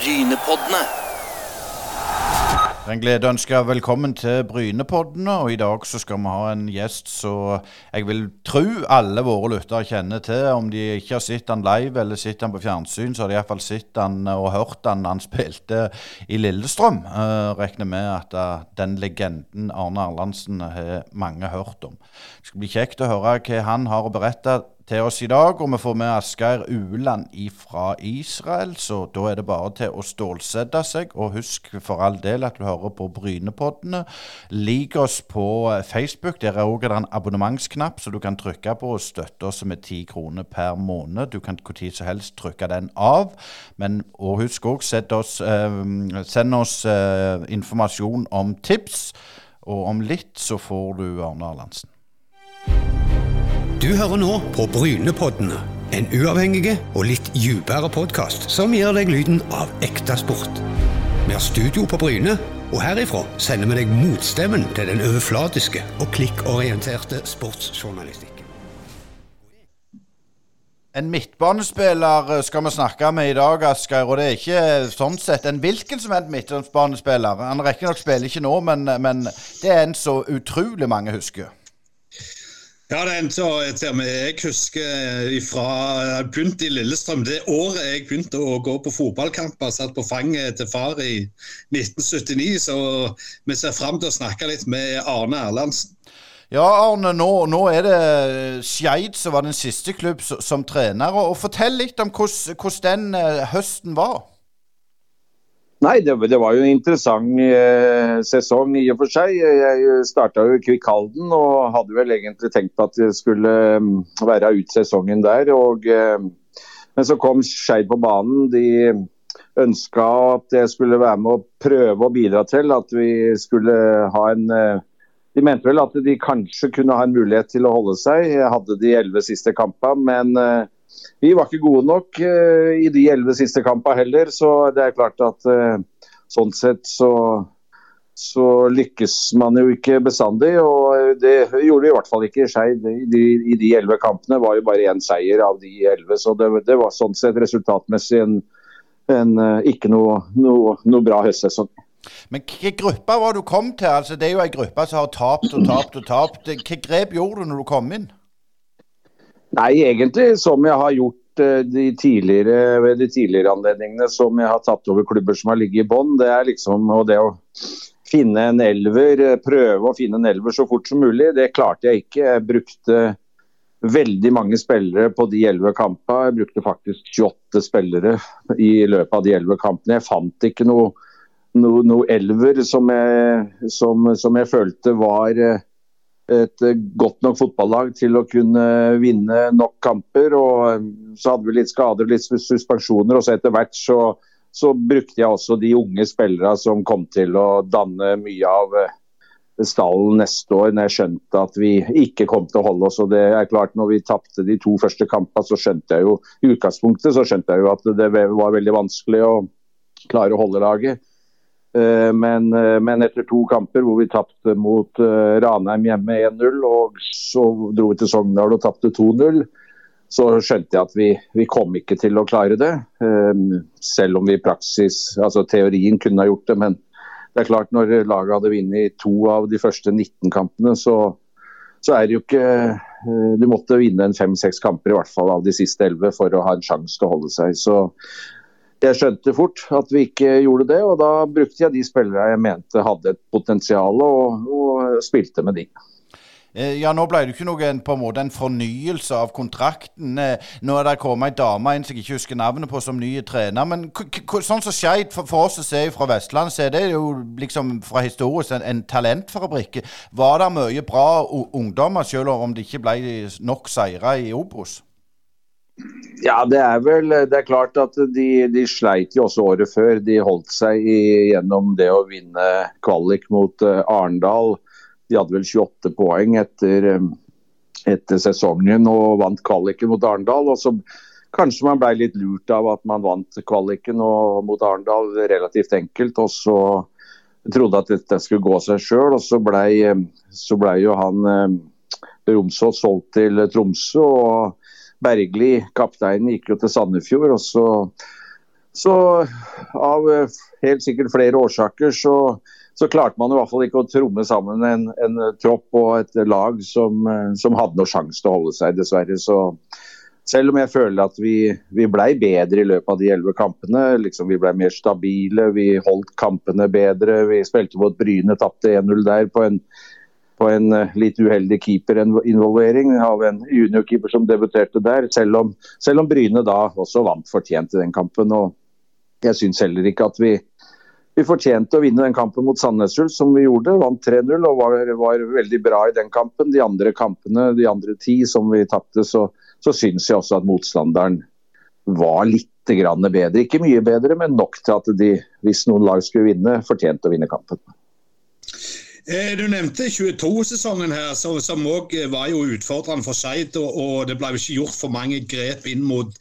Brynepoddene. En glede å ønske velkommen til Brynepoddene. Og i dag så skal vi ha en gjest som jeg vil tro alle våre lyttere kjenner til. Om de ikke har sett han live eller sett han på fjernsyn, så har de iallfall sett han og hørt han han spilte i Lillestrøm. Uh, regner med at uh, den legenden Arne Erlandsen har mange hørt om. Det skal bli kjekt å høre hva han har å berette til oss i dag. Og vi får med Asgeir Uland fra Israel, så da er det bare til å stålsette seg. Og husk for all del at du hører på Brynepoddene. Lik oss på Facebook. Der er òg en abonnementsknapp, så du kan trykke på og støtte oss med ti kroner per måned. Du kan når som helst trykke den av. Men og husk òg, eh, send oss eh, informasjon om tips. Og om litt så får du Arne Arlandsen. Du hører nå på Brynepoddene. En uavhengig og litt dypere podkast som gir deg lyden av ekte sport. Vi har studio på Bryne, og herifra sender vi deg motstemmen til den overflatiske og klikkorienterte sportsjournalistikken. En midtbanespiller eh, skal vi snakke med i dag, Asgeir. Og det er ikke sånn sett en hvilken som helst midtbanespiller. Han riktignok spiller ikke nå, men, men det er en så utrolig mange husker. Ja, det er en som jeg husker fra jeg begynte i Lillestrøm. Det året jeg begynte å gå på fotballkamper, satt på fanget til far i 1979. Så vi ser fram til å snakke litt med Arne Erlandsen. Ja, Arne, nå, nå er det Skeid som var den siste klubb som, som trener. og Fortell litt om hvordan den eh, høsten var. Nei, det, det, var jo en interessant eh, sesong i og for seg. Jeg starta jo i Kvikk Halden og hadde vel egentlig tenkt på at det skulle um, være ut sesongen der. Og, eh, men så kom Skeid på banen. De ønska at jeg skulle være med og prøve å bidra til at vi skulle ha en eh, De mente vel at de kanskje kunne ha en mulighet til å holde seg. Jeg hadde de elleve siste kampene, men eh, vi var ikke gode nok uh, i de elleve siste kampene heller. Så det er klart at uh, sånn sett så, så, lykkes man jo ikke bestandig. Og det gjorde vi i hvert fall ikke i Skeid. I de elleve kampene var jo bare én seier av de elleve. Så det, det, var sånn sett resultatmessig en, en ikke noe, noe, noe bra høstsesong. Men hvilken gruppe var du kom til? Altså, det er jo ei gruppe som har tapt og tapt og tapt. Hvilke grep gjorde du når du kom inn? Nei, egentlig som jeg har gjort eh, de tidligere, ved de tidligere anledningene som jeg har tatt over klubber som har ligget i bånn. Det er liksom og det å finne en elver, eh, prøve å finne en elver så fort som mulig. Det klarte jeg ikke. Jeg brukte veldig mange spillere på de elleve kampene. Jeg brukte faktisk 28 spillere i løpet av de elleve kampene. Jeg fant ikke noe, noe, noe elver som jeg, som, som jeg følte var eh, et eh, godt nok fotballag til å kunne vinne nok kamper. og eh, Så hadde vi litt skader og litt suspensjoner. og så Etter hvert så, så, brukte jeg også de unge spillerne som kom til å danne mye av eh, stallen neste år, når jeg skjønte at vi ikke kom til å holde oss. og det er klart når vi tapte de to første kampene, så skjønte jeg jo i utgangspunktet så skjønte jeg jo at det var veldig vanskelig å klare å holde laget. Eh, men, eh, men, etter to kamper hvor vi tapte mot eh, Ranheim hjemme 1-0, og så dro vi til Sogndal og tapte 2-0, så skjønte jeg at vi, vi, kom ikke til å klare det. Selv om vi i praksis, altså teorien kunne ha gjort det. Men det er klart når laget hadde vunnet to av de første 19 kampene, så, så er det jo ikke Du måtte vinne en fem-seks kamper i hvert fall av de siste elleve for å ha en sjanse til å holde seg. Så jeg skjønte fort at vi ikke gjorde det, og da brukte jeg de spillere jeg mente hadde et potensial, og, og spilte med de. Eh, ja, Nå ble det ikke noe, på en måte en fornyelse av kontrakten. Eh, nå er det kommet ei dame inn som jeg ikke husker navnet på, som ny trener. Men sånn som Skeid, for, for, oss som ser fra Vestlandet, så er det jo liksom fra historisk en, en talentfabrikk. Var det mye bra ungdommer, selv om det ikke ble nok seire i Obos? Ja, det er vel det er klart at de, de sleit jo også året før. De holdt seg i, gjennom det å vinne kvalik mot uh, Arendal. De hadde vel 28 poeng etter, um, etter sesongen og vant kvaliken mot Arendal. Og så kanskje man ble litt lurt av at man vant kvaliken og, mot Arendal relativt enkelt. Og så trodde at dette skulle gå seg sjøl, og så ble, ble jo han Romsås solgt til Tromsø. og Bergli, kapteinen, gikk jo til Sandefjord. og så Så av helt sikkert flere årsaker så, så klarte man i hvert fall ikke å tromme sammen en, en tropp og et lag som, som hadde noe sjanse til å holde seg, dessverre. Så selv om jeg føler at vi, vi blei bedre i løpet av de elleve kampene. Liksom vi blei mer stabile, vi holdt kampene bedre. Vi spilte mot Bryne, tapte 1-0 der på en, på en litt uheldig keeperinvolvering av en juniorkeeper som debuterte der. Selv om, selv om Bryne da også vant fortjent i den kampen. og jeg syns heller ikke at vi, vi fortjente å vinne den kampen mot Sandnes Ulf, som vi gjorde. Vant 3-0 og var, var, veldig bra i den kampen. De andre kampene, de andre ti som vi tapte, så, så syns jeg også at motstanderen var litt bedre. Ikke mye bedre, men nok til at de, hvis noen lag skulle vinne, fortjente å vinne kampen. Eh, du nevnte 22-sesongen her, som òg eh, var jo utfordrende for Skeid. Og, det ble ikke gjort for mange grep inn mot,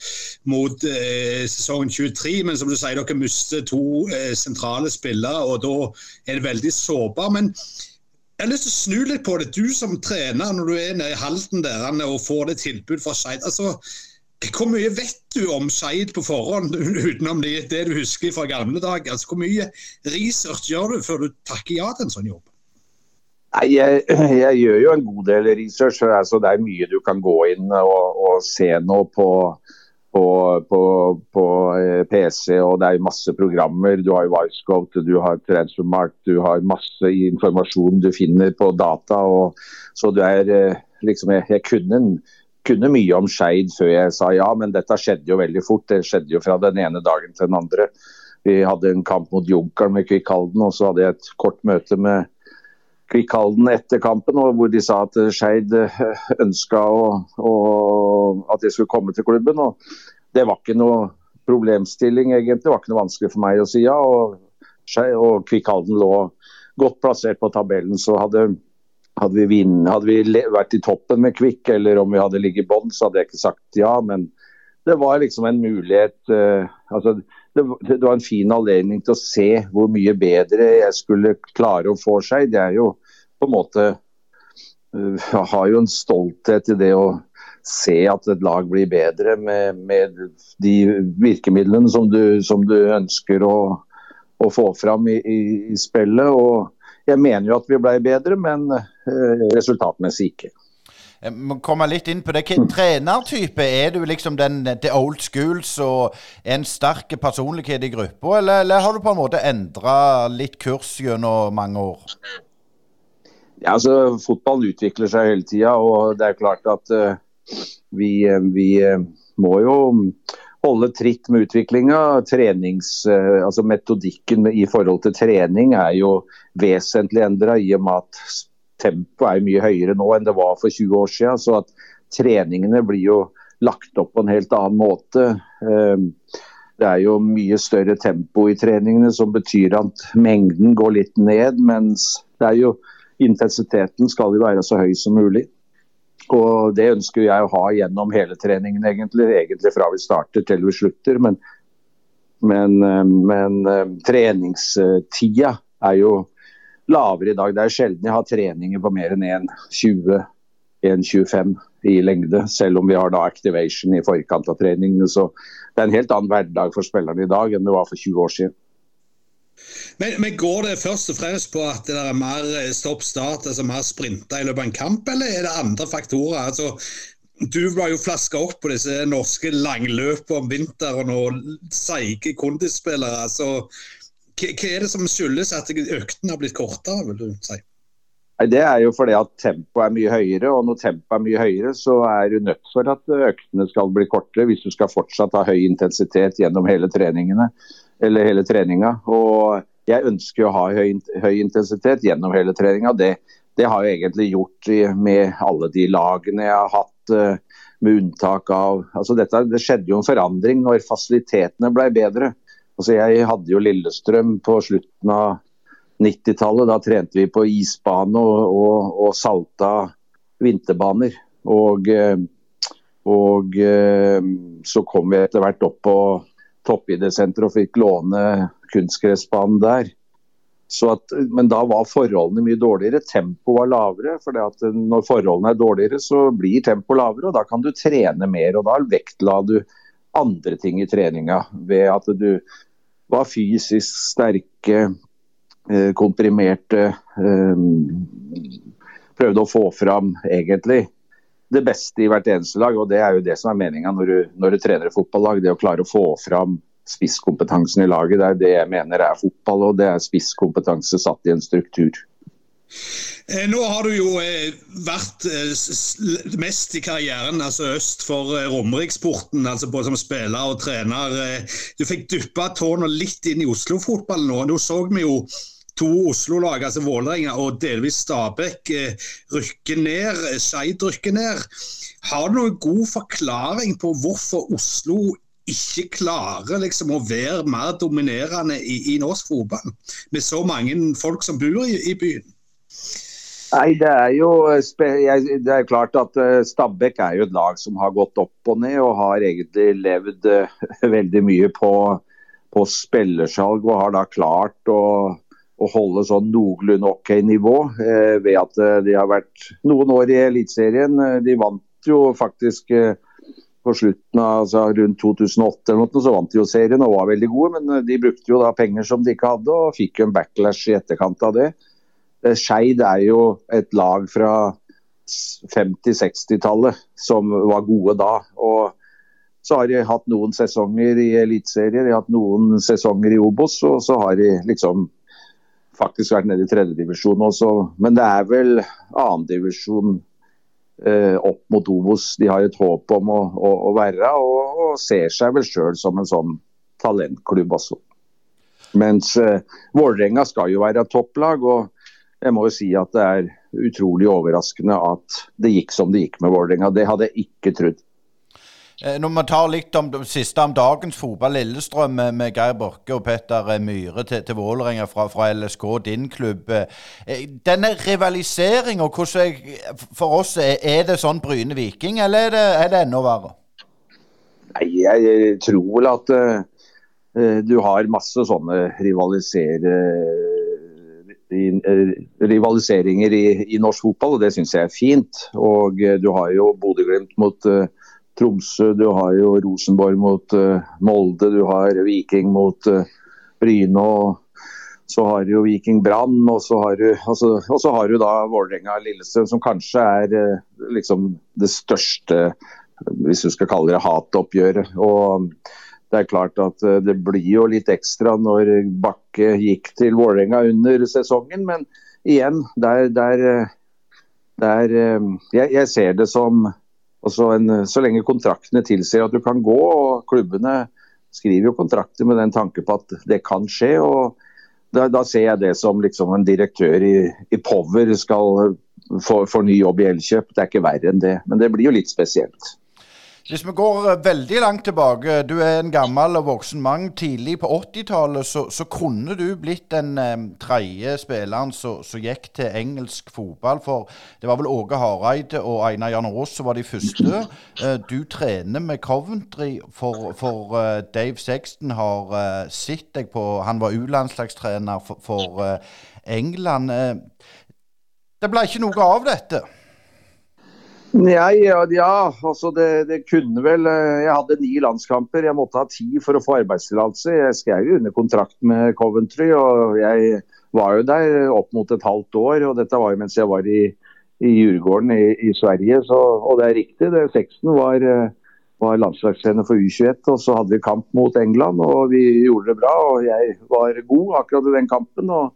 mot eh, sesongen 23. Men som du sier, dere mister to eh, sentrale spillere, og da er det veldig sårbar. Men jeg har lyst til å snu litt på det. Du som trener, når du er nede i Halden der og får det tilbud fra Skeid. Altså, hvor mye vet du om Skeid på forhånd, utenom det, det, du husker fra gamle dager? Altså, hvor mye research gjør du før du takker ja til en sånn jobb? Nei, jeg, jeg, gjør jo en god del research. Altså, det er mye du kan gå inn og, og se nå på, på, på, på, eh, PC. og Det er masse programmer. Du har Wisecout, du har Transfermark, du har masse informasjon du finner på data. Og, så du er eh, liksom Jeg, jeg kunne, kunne, mye om Skeid før jeg sa ja, men dette skjedde jo veldig fort. Det skjedde jo fra den ene dagen til den andre. Vi hadde en kamp mot Junkeren med Kvikkhalden, og så hadde jeg et kort møte med Kvikkhalden etter kampen, hvor de sa at Skeid eh, ønska at jeg skulle komme til klubben. og Det var ikke noe problemstilling, egentlig. Det var ikke noe vanskelig for meg å si ja. Og, og Kvikkhalden lå godt plassert på tabellen. så hadde, hadde, vi, vinn, hadde vi, vært i toppen med Kvikk, eller om vi hadde ligget i bånn, så hadde jeg ikke sagt ja. Men det var liksom en mulighet. Uh, altså, det, det, var en fin anledning til å se hvor mye bedre jeg skulle klare å få seg. Det er jo på en måte Jeg uh, har jo en stolthet i det å se at et lag blir bedre med, med de virkemidlene som du, som du ønsker å, å, få fram i, i, i spillet. Og jeg mener jo at vi ble bedre, men uh, resultatmessig ikke. Jeg må komme litt inn på det. Hvilken trenertype? Er du liksom den the old schools og en sterk personlighet i gruppa, eller, eller, har du på en måte endra litt kurs gjennom mange år? Ja, altså Fotball utvikler seg hele tida, og det er klart at uh, vi, uh, vi uh, må jo holde tritt med utviklinga. Uh, altså Metodikken i forhold til trening er jo vesentlig endra i og med at tempoet er jo mye høyere nå enn det var for 20 år siden. Så at treningene blir jo lagt opp på en helt annen måte. Ehm, det er jo mye større tempo i treningene, som betyr at mengden går litt ned. Mens det er jo intensiteten skal jo være så høy som mulig. Og Det ønsker jeg å ha gjennom hele treningen, egentlig. Egentlig fra vi starter til vi slutter. Men, men, ehm, men ehm, treningstida er jo lavere i dag. Det er sjelden jeg har treninger på mer enn 1,20-1,25 i lengde, selv om vi har da activation i forkant av treningene. Så det er en helt annen hverdag for spillerne i dag enn det var for 20 år siden. Men, men, Går det først og fremst på at det er mer stopp-start, altså mer sprinta i løpet av en kamp, eller er det andre faktorer? Altså, du var jo flaska opp på disse norske langløpene om vinteren og seige kondisspillere. Altså, hva er det som skyldes at øktene har blitt kortere, vil du si? Det er jo fordi at tempoet er mye høyere, og når tempoet er mye høyere, så er du nødt for at øktene skal bli kortere hvis du skal fortsatt ha høy intensitet gjennom hele treningene, eller hele treninga. Og jeg ønsker å ha høy, høy intensitet gjennom hele treninga. Det, det, har jeg egentlig gjort med alle de lagene jeg har hatt, eh, med unntak av altså dette, Det skjedde jo en forandring når fasilitetene ble bedre. Altså jeg hadde jo Lillestrøm på slutten av 90-tallet. Da trente vi på isbane og, og, og salta vinterbaner. Og, eh, og, eh, så kom vi etter hvert opp på toppidrettssenteret og fikk låne kunstgressbanen der. At, men da var forholdene mye dårligere. Tempoet var lavere. for Når forholdene er dårligere, så blir tempoet lavere. og Da kan du trene mer. og Da vektla du andre ting i treninga. Ved at du var fysisk sterke, eh, komprimerte. Eh, prøvde å få fram egentlig det beste i hvert eneste lag. og Det er jo det som er meninga når, når, du trener et fotballag. Det å klare å få fram spisskompetansen i laget. Det er det jeg mener er fotball, og det er spisskompetanse satt i en struktur. Eh, nå har du jo eh, vært eh, mest i karrieren altså øst for Romeriksporten, altså både som spiller og trener. Du fikk duppa tårna litt inn i Oslo-fotballen nå. Nå så vi jo to Oslo-lag, altså Vålerenga og delvis Stabæk, rykker ned. Skeid rykker ned. Har du noen god forklaring på hvorfor Oslo ikke klarer liksom å være mer dominerende i, i norsk fotball, med så mange folk som bor i, i byen? Nei, Det er jo det er klart at eh, Stabæk er jo et lag som har gått opp og ned, og har egentlig levd eh, veldig mye på, på spillersalg. Og har da klart å, å holde sånn noenlunde OK nivå eh, ved at eh, de har vært noen år i Eliteserien. De vant jo faktisk eh, på slutten av altså rundt 2008 eller noe, så vant de jo serien og var veldig gode. Men de brukte jo da penger som de ikke hadde, og fikk en backlash i etterkant av det. Eh, Skeid er jo et lag fra 50-60-tallet som var gode da. og så har de hatt noen sesonger i eliteserie, de har hatt noen sesonger i Obos, og så har de liksom faktisk vært nede i tredjedivisjon også. Men det er vel annendivisjon eh, opp mot Obos de har et håp om å, å, å være, og, og, ser seg vel sjøl som en sånn talentklubb også. Mens eh, Vålerenga skal jo være topplag. og jeg må jo si at det er utrolig overraskende at det gikk som det gikk med Vålerenga. Det hadde jeg ikke trodd. Eh, når vi tar litt om det siste om dagens fotball, Lillestrøm med, Geir Borke og Petter Myhre til, til Vålerenga fra, fra, LSK, din klubb. Eh, denne rivaliseringa, for oss, er det sånn Bryne Viking, eller er det, er det enda verre? Nei, jeg tror vel at uh, du har masse sånne rivalisere Eh, rivaliseringer i, i, norsk fotball, og det syns jeg er fint. Og eh, Du har jo Bodø-Glimt mot uh, Tromsø, du har jo Rosenborg mot uh, Molde, du har Viking mot uh, Bryne. og så har du jo Viking Brann, og så har du, altså, og så har du da Vålerenga-Lillestrøm, som kanskje er liksom det største, hvis du skal kalle det hatoppgjøret. Og det er klart at eh, det blir jo litt ekstra når Bakke gikk til Vålerenga under sesongen, men igjen, der, der, eh, der eh, jeg, jeg, ser det som en, Så lenge kontraktene tilsier at du kan gå, og klubbene skriver jo kontrakter med den tanke på at det kan skje. og da, da ser jeg det som liksom en direktør i, i Power skal få, få ny jobb i Elkjøp. Det er ikke verre enn det. Men det blir jo litt spesielt. Hvis vi går eh, veldig langt tilbake, du er en gammel og voksen mann. Tidlig på 80-tallet så, så, kunne du blitt den um, tredje spilleren som gikk til engelsk fotball. For det var vel Åge Hareide og Einar Jan Aas som var de første. Uh, du trener med Coventry, for, for Dave Sexton har uh, sett deg på Han var U-landslagstrener for, for England. det ble ikke noe av dette? Nei, ja, ja altså det, det, kunne vel eh, Jeg hadde ni landskamper. Jeg måtte ha ti for å få arbeidstillatelse. Jeg skrev jo under kontrakt med Coventry, og jeg var jo der opp mot et halvt år. og Dette var jo mens jeg var i, i Djurgården i, i, Sverige. Så, og det er riktig, det. Seksten var, eh, var landslagstrener for U21. og Så hadde vi kamp mot England, og vi gjorde det bra. og Jeg var god akkurat i den kampen. og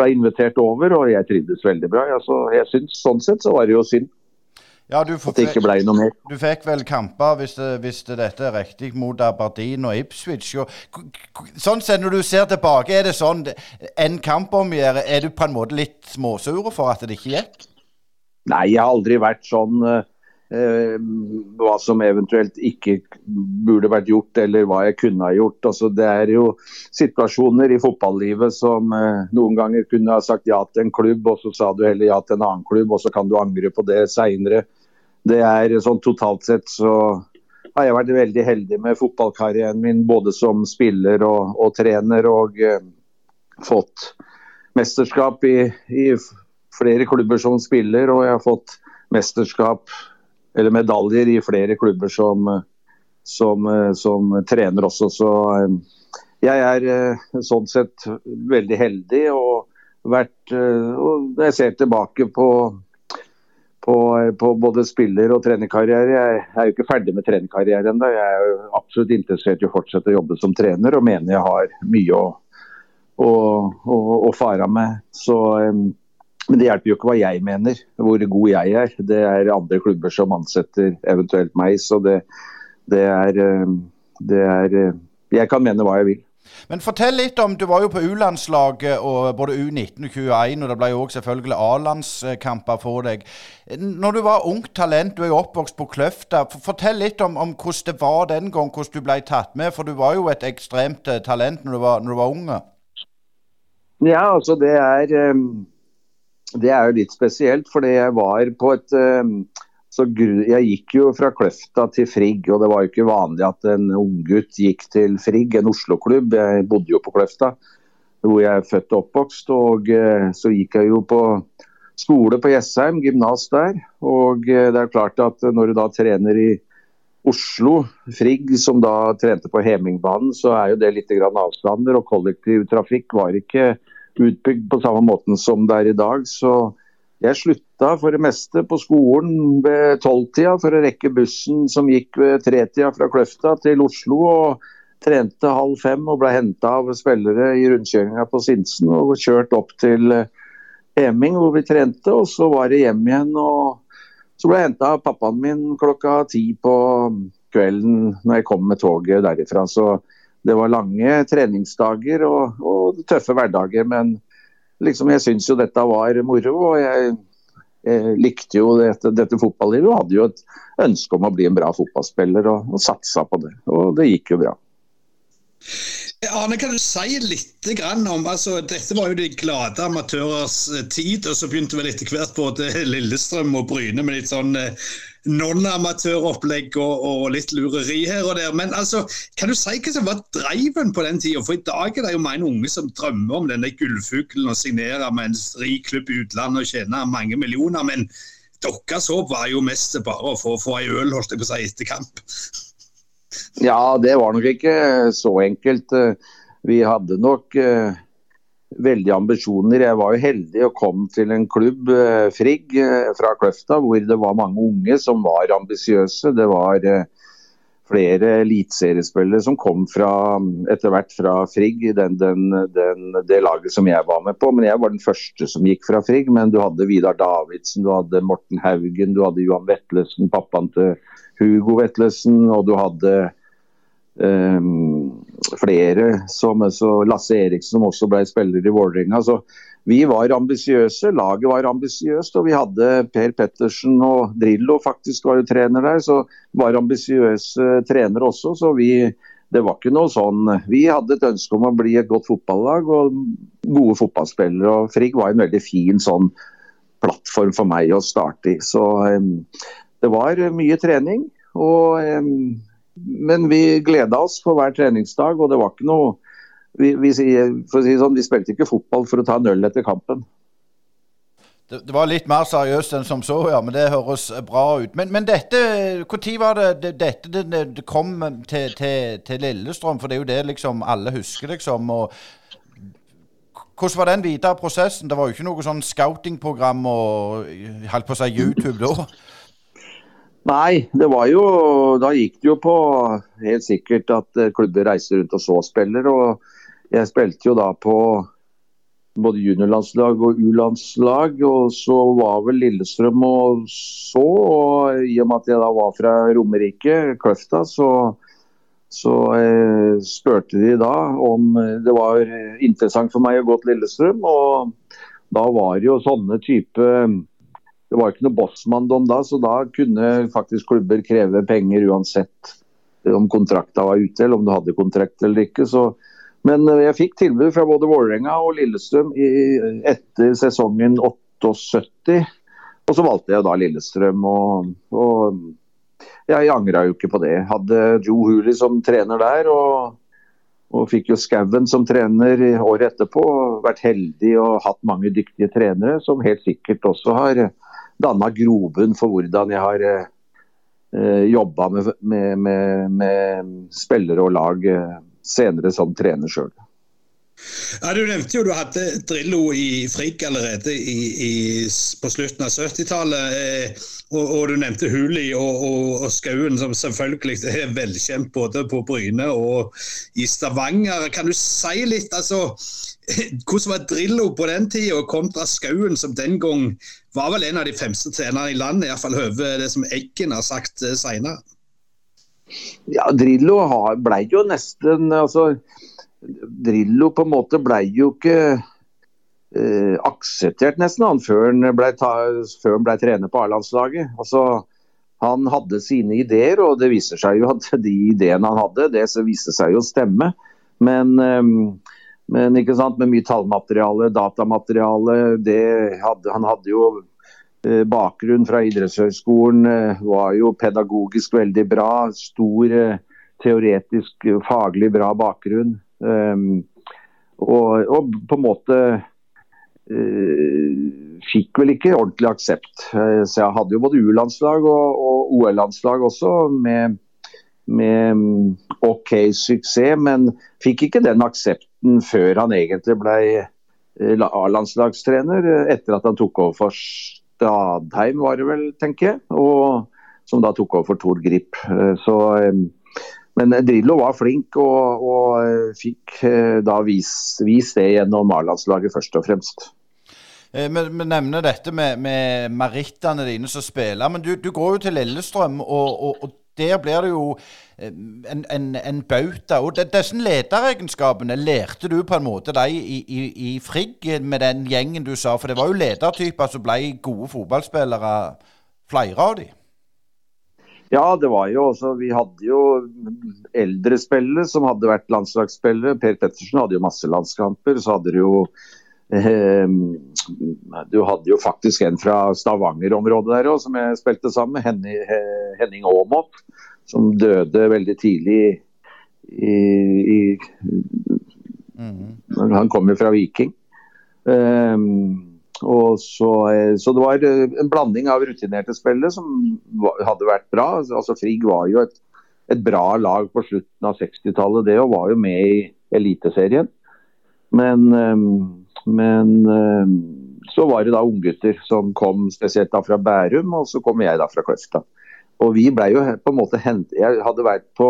ble invitert over, og jeg trivdes veldig bra. Ja, så jeg synes, Sånn sett så var det jo synd. Ja, du, at det ikke ble noe mer. Du fikk vel kamper, hvis, det, hvis det dette er riktig, mot Aberdeen og Ipswich. Og, sånn sett, Når du ser tilbake, er det sånn en kamp omgjør, er du på en måte litt småsure for at det ikke gikk? Nei, jeg har aldri vært sånn eh, hva som eventuelt ikke burde vært gjort, eller hva jeg kunne ha gjort. Altså, det er jo situasjoner i fotballivet som eh, noen ganger kunne ha sagt ja til en klubb, og så sa du heller ja til en annen klubb, og så kan du angre på det seinere det er sånn totalt sett så har jeg vært veldig heldig med fotballkarrieren min, både som spiller og, og trener. Og eh, fått mesterskap i, i, flere klubber som spiller, og jeg har fått mesterskap eller medaljer i flere klubber som, som, som trener også. Så jeg er sånn sett veldig heldig. og vært og Jeg ser tilbake på, på, på både spiller- og trenerkarriere. Jeg er jo ikke ferdig med trenerkarrieren ennå. Jeg er jo absolutt interessert i å fortsette å jobbe som trener, og mener jeg har mye å, å, å, å fare med. Så, men det hjelper jo ikke hva jeg mener, hvor god jeg er. Det er andre klubber som ansetter eventuelt meg. Så det, det er, det er Jeg kan mene hva jeg vil. Men fortell litt om Du var jo på U-landslaget både U19 og 21, og det ble jo også selvfølgelig A-landskamper for deg. Når du var ungt talent, du er jo oppvokst på Kløfta. Fortell litt om, om, hvordan det var den gang, hvordan du ble tatt med. For du var jo et ekstremt eh, talent når du var, når du var unge. Ja, altså det er eh, Det er jo litt spesielt, fordi jeg var på et eh, så Jeg gikk jo fra Kløfta til Frigg, og det var jo ikke vanlig at en unggutt gikk til Frigg, en Oslo-klubb. Jeg bodde jo på Kløfta, hvor jeg er født og oppvokst. og eh, Så gikk jeg jo på skole på Jessheim, gymnas der. Og eh, det er klart at når du da trener i Oslo, Frigg, som da trente på Hemingbanen, så er jo det litt avstander. Og kollektivtrafikk var ikke utbygd på samme måten som det er i dag. så jeg slutta for det meste på skolen ved tolvtida for å rekke bussen som gikk ved tretida fra Kløfta til Oslo. og Trente halv fem og ble henta av spillere i rundkjøringa på Sinsen og kjørt opp til Heming hvor vi trente. og Så var det hjem igjen. og Så ble jeg henta av pappaen min klokka ti på kvelden når jeg kom med toget derifra. Så det var lange treningsdager og, og tøffe hverdager. men liksom, jeg syns jo dette var moro. og jeg, jeg likte jo dette, dette, fotballivet og hadde jo et ønske om å bli en bra fotballspiller og, og satsa på det. Og det gikk jo bra. Arne, kan du si litt om altså, Dette var jo de glade amatørers tid, og så begynte vel etter hvert både Lillestrøm og Bryne med litt sånn eh, non-amatøropplegg og, og, litt lureri her og der. Men altså, kan du si hva som var driven på den tida? For i dag er det jo mange unge som drømmer om denne gullfuglen og signerer med en rik klubb i utlandet og tjener mange millioner. Men deres håp var jo mest bare å få, få ei øl, holdt jeg på å si, etter kamp. Ja, det var nok ikke så enkelt. Vi hadde nok uh, veldig ambisjoner. Jeg var jo heldig og kom til en klubb, uh, Frigg, uh, fra Kløfta, hvor det var mange unge som var ambisiøse. Det var flere eliteseriespillere som kom etter hvert fra Frigg, den, den, den, det laget som jeg var med på. Men jeg var den første som gikk fra Frigg. Men du hadde Vidar Davidsen, du hadde Morten Haugen, du hadde Johan Vetlesen, pappaen til Hugo Vetlesen, og du hadde um, flere, som Lasse Eriksen som også ble spiller i Vålerenga. Så vi var ambisiøse, laget var ambisiøst. Og vi hadde Per Pettersen og Drillo faktisk var jo trener der, så var ambisiøse trenere også. Så vi, det var ikke noe sånn Vi hadde et ønske om å bli et godt fotballag og gode fotballspillere. og Frigg var en veldig fin sånn plattform for meg å starte i. Så um, det var mye trening. Og, men vi gleda oss for hver treningsdag, og det var ikke noe vi, vi, si sånn, vi spilte ikke fotball for å ta en øl etter kampen. Det, det, var litt mer seriøst enn som så, ja, men det høres bra ut. Men, men dette, når var det, det dette det, det kom til, til, til, Lillestrøm? For det er jo det liksom alle husker, liksom. og hvordan var den videre prosessen? Det var jo ikke noe sånn scoutingprogram og holdt på å si YouTube da? Nei, det var jo Da gikk det jo på helt sikkert at eh, klubber reiste rundt og så spiller. Og jeg spilte jo da på både juniorlandslag og U-landslag. Og så var vel Lillestrøm og så. Og i og med at jeg da var fra Romerike, Kløfta, så, så eh, spurte de da om det var interessant for meg å gå til Lillestrøm. Og da var det jo sånne type det var ikke noe bossmanndom da, så da kunne faktisk klubber kreve penger uansett om kontrakta var ute eller om du hadde kontrakt eller ikke. Så, men jeg fikk tilbud fra både Vålerenga og Lillestrøm i, etter sesongen 78. Og så valgte jeg da Lillestrøm. og, og jeg angra jo ikke på det. Hadde Joe Hooley som trener der. og og fikk jo Skauen som trener året etterpå. Vært heldig og hatt mange dyktige trenere som helt sikkert også har danna grobunn for hvordan jeg har eh, eh, jobba med, med, med, med, spillere og lag eh, senere som trener sjøl. Ja, Du nevnte jo du hadde Drillo i Frigg allerede i, i, på slutten av 70-tallet. Eh, og, og, du nevnte Huli og, og, og, Skauen, som selvfølgelig er velkjent både på Bryne og i Stavanger. Kan du si litt, altså, hvordan var Drillo på den tida kontra Skauen, som den gang var vel en av de fremste trenerne i landet, iallfall over det som Eggen har sagt eh, seinere? Ja, Drillo ble jo nesten altså Drillo på en måte ble jo ikke eh, akseptert nesten han før han ble, ta, før han ble trener på A-landslaget. Altså, han hadde sine ideer, og det viser seg jo at de ideene han hadde, det viste seg jo å stemme. Men, eh, men ikke sant, med mye tallmateriale, datamateriale hadde, Han hadde jo eh, bakgrunn fra idrettshøyskolen, eh, var jo pedagogisk veldig bra. Stor eh, teoretisk, faglig bra bakgrunn. Um, og, og, på en måte uh, fikk vel ikke ordentlig aksept. Uh, så jeg hadde jo både U-landslag og, og OL-landslag også med, med mm, OK suksess, men fikk ikke den aksepten før han egentlig ble uh, A-landslagstrener, etter at han tok over for Stadheim, var det vel, tenker jeg. Og, som da tok over for Tor Grip. Så um, men Drillo var flink og, og eh, fikk eh, da vist vis det gjennom A-landslaget først og fremst. Eh, vi, nevner dette med, med merittene dine som spiller, men du, du, går jo til Lillestrøm, og, og, og der blir det jo en, en, en bauta. Og Disse lederegenskapene lærte du på en måte deg i, i, i Frigg med den gjengen du sa? For det var jo ledertyper som ble gode fotballspillere, flere av dem? Ja, det var jo også Vi hadde jo eldre spillere som hadde vært landslagsspillere. Per Pettersen hadde jo masse landskamper. Så hadde du jo eh, Du hadde jo faktisk en fra Stavanger-området der òg, som jeg spilte sammen med. Henning, Henning Aamodt, som døde veldig tidlig i, i mm. Han kom jo fra Viking. Um, så, eh, så, det var eh, en blanding av rutinerte spillere som hadde vært bra. Altså Frigg var jo et, et bra lag på slutten av 60-tallet, det og var jo med i Eliteserien. Men, eh, men så var det da unggutter som kom spesielt da fra Bærum, og så kom jeg da fra Kløfta. Og vi ble jo på en måte hentet Jeg hadde vært på,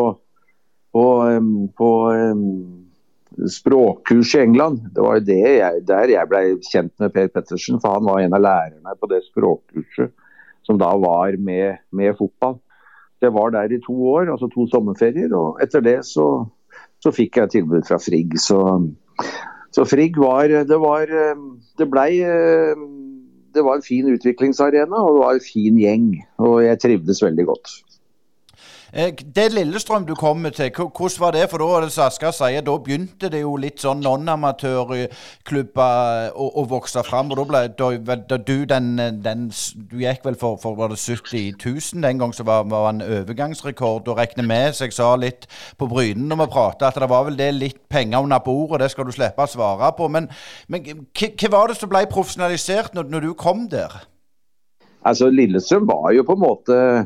på, på språkkurs i England. Det var jo jeg, der jeg ble kjent med Per Pettersen, for han var en av lærerne på det språkkurset som da var med, med fotball. Det var der i to år, altså to sommerferier, og etter det så, så fikk jeg tilbud fra Frigg. Så, så Frigg var Det var Det blei det var en fin utviklingsarena og det var en fin gjeng. Og jeg trivdes veldig godt. Eh, det Lillestrøm du kommer til, hvordan var det? For da det som sier, da begynte det jo litt sånn non-amatørklubber å, å, vokse fram. Og da ble da, da du den, den, Du gikk vel for, for var det 70 000 den gang, så var, var en overgangsrekord. Og regner med, så jeg sa litt på Brynen når vi pratet, at det var vel det litt penger under bordet. Det skal du slippe å svare på. Men, men hva var det som ble profesjonalisert når, når du kom der? Altså, Lillestrøm var jo på en måte Eh,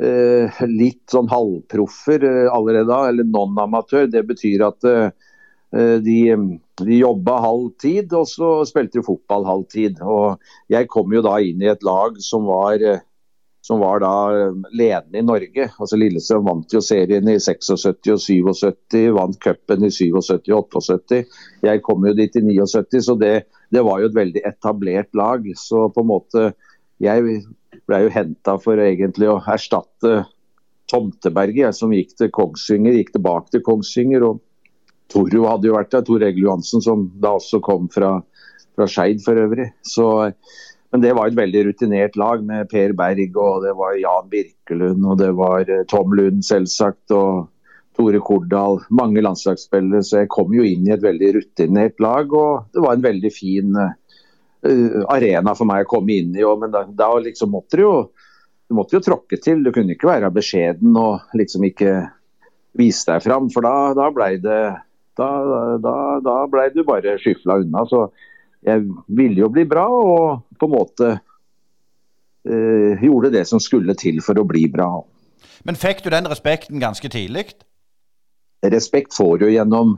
litt sånn halvproffer eh, allerede da, eller non-amatør. Det betyr at eh, de, de jobba halv tid, og så spilte de fotball halv tid. Og jeg kom jo da inn i et lag som var, som var da ledende i Norge. Altså Lillestrøm vant jo serien i 76 og 77, vant cupen i 77 og 78. Jeg kom jo dit i 79, så det, det var jo et veldig etablert lag. Så på en måte jeg ble jo henta for egentlig å erstatte Tomteberget, som gikk til Kongsvinger, gikk tilbake til Kongsvinger. og Toro hadde jo vært der, Tor Egil Johansen, som da også kom fra, fra Skeid for øvrig. Så, men det var et veldig rutinert lag med Per Berg og det var Jan Birkelund og det var eh, Tom Lund selvsagt og Tore Kordal. Mange landslagsspillere, så jeg kom jo inn i et veldig rutinert lag. Og det var en veldig fin uh, arena for meg å komme inn i. men da, da liksom måtte du jo du måtte jo tråkke til. Du kunne ikke være beskjeden og liksom ikke vise deg fram. For da, da blei blei du bare skyfla unna. Så jeg ville jo bli bra, og på en måte uh, gjorde det som skulle til for å bli bra. Men fikk du den respekten ganske tidlig? Respekt får du gjennom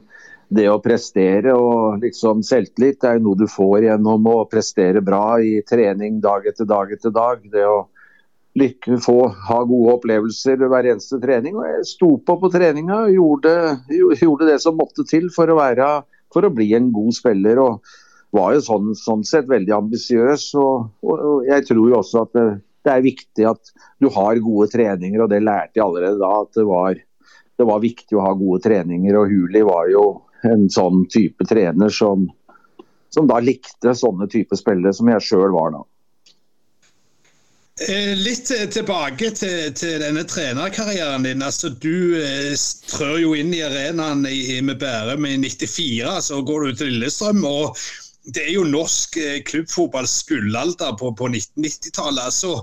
det å prestere og liksom selvtillit er jo noe du får gjennom å prestere bra i trening dag etter dag etter dag. Det å lykke, få, ha gode opplevelser ved hver eneste trening. Og jeg sto på på treninga og gjorde, gjorde, det som måtte til for å, være, for å bli en god spiller. og var jo sånn, sånn sett veldig ambisiøs. Og, og, og, jeg tror jo også at det, det, er viktig at du har gode treninger, og det lærte jeg allerede da. At det var, det var viktig å ha gode treninger. Og Huli var jo en sånn type trener som, som da likte sånne type spillere som jeg sjøl var da. Eh, litt tilbake til, til, denne trenerkarrieren din. altså Du eh, trør jo inn i arenaen i, med Bærum i 94, så går du til Lillestrøm. og Det er jo norsk eh, klubbfotballs gullalder på, på 1990-tallet. altså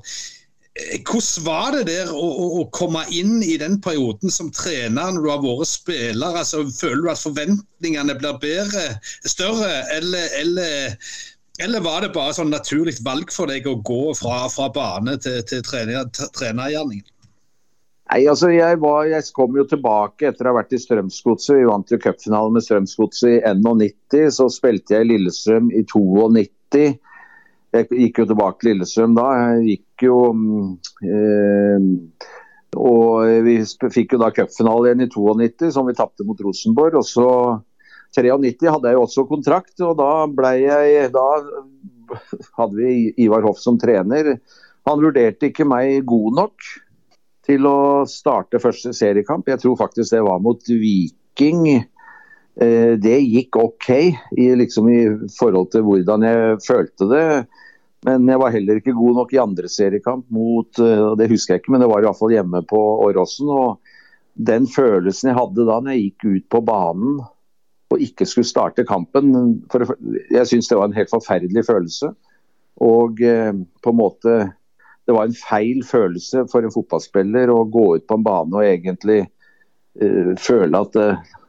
hvordan var det der å, å, komme inn i den perioden som trener når du har vært spiller? Altså, føler du at forventningene blir bedre, større, eller, eller, eller var det bare sånn naturlig valg for deg å gå fra, fra bane til, til trenergjerningen? Nei, altså jeg, var, jeg, kom jo tilbake etter å ha vært i Strømsgodset. Vi vant jo cupfinalen med Strømsgodset i 91. Så spilte jeg i Lillestrøm i 92. Jeg gikk jo tilbake til Lillestrøm da. Jeg gikk jo eh, Og vi fikk jo da cupfinale igjen i 92, som vi tapte mot Rosenborg. Og så 93 hadde jeg jo også kontrakt, og da ble jeg Da hadde vi Ivar Hoff som trener. Han vurderte ikke meg god nok til å starte første seriekamp. Jeg tror faktisk det var mot Viking. Eh, det gikk OK liksom, i forhold til hvordan jeg følte det. Men jeg var heller ikke god nok i andre seriekamp mot eh, Det husker jeg ikke, men det var i hvert fall hjemme på Åråsen. Og den følelsen jeg hadde da når jeg gikk ut på banen og ikke skulle starte kampen for, Jeg syns det var en helt forferdelig følelse. Og eh, på en måte Det var en feil følelse for en fotballspiller å gå ut på en bane og egentlig uh, føle at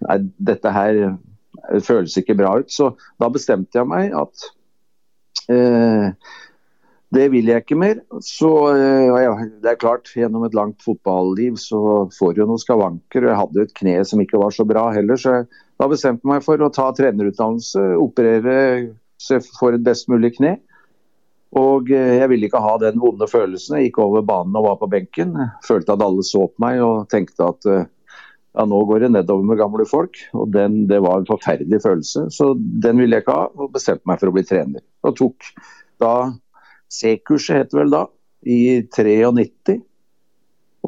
nei, dette her føles ikke bra ut. Så da bestemte jeg meg at det vil jeg ikke mer. Så eh, ja, det er klart, gjennom et langt fotballiv så får du noen skavanker. Jeg hadde et kne som ikke var så bra heller, så jeg da bestemte meg for å ta trenerutdannelse, operere så jeg får et best mulig kne. Og eh, jeg ville ikke ha den vonde følelsen. Jeg gikk over banen og var på benken. Følte at alle så på meg og tenkte at ja, nå går det nedover med gamle folk. Og den, Det var en forferdelig følelse, så den ville jeg ikke ha. Og bestemte meg for å bli trener. Og tok da C-kurset, het det vel da, i 93.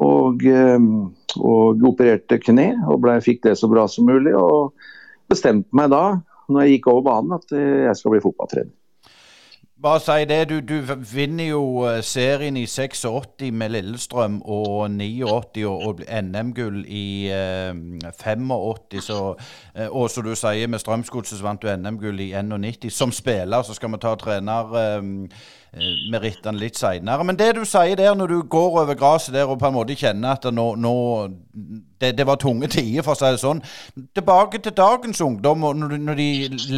Og, ehm, og opererte kne og ble, fikk det så bra som mulig. Og bestemte meg da, når jeg gikk over banen, at jeg skal bli fotballtrener. Bare si det. Du, du, vinner jo eh, serien i 86 med Lillestrøm og 89 og, og NM-gull i eh, 85. Så, eh, og som du sier, med Strømsgodset så vant du NM-gull i 91. Som spiller så skal vi ta trener... Eh, Eh, litt seinere. Men det du sier der, når du går over gresset der og på en måte kjenner at nå, nå det, det, var tunge tider, for å si det sånn. Tilbake til dagens ungdom, når, når, de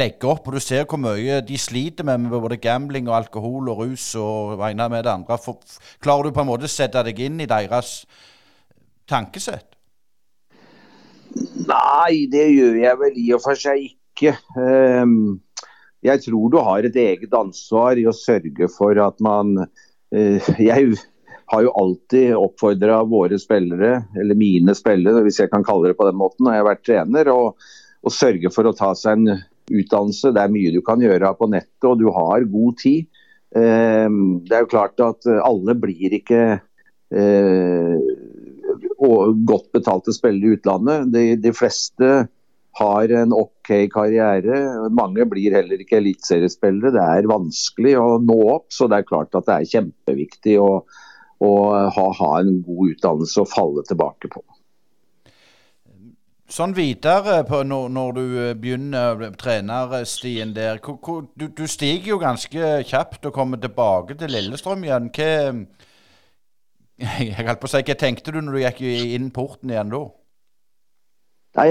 legger opp og du ser hvor mye de sliter med, med både gambling og alkohol og rus og ene med det andre. For, klarer du på en måte å sette deg inn i deres tankesett? Nei, det gjør jeg vel i og for seg ikke. Um jeg tror du har et eget ansvar i å sørge for at man eh, Jeg har jo alltid oppfordra våre spillere, eller mine spillere, hvis jeg kan kalle det på den måten, når jeg har vært trener, å sørge for å ta seg en utdannelse. Det er mye du kan gjøre på nettet, og du har god tid. Eh, det er jo klart at alle blir ikke eh, godt betalte spillere i utlandet. De, de fleste har en OK karriere. Mange blir heller ikke eliteseriespillere. Det er vanskelig å nå opp, så det er klart at det er kjempeviktig å, å ha, ha, en god utdannelse å falle tilbake på. Sånn videre på når, når du eh, begynner trenerstien der. Hvor, hvor, du, du, stiger jo ganske kjapt og kommer tilbake til Lillestrøm igjen. Hva, jeg holdt på å si, hva tenkte du når du gikk inn porten igjen da? Nei,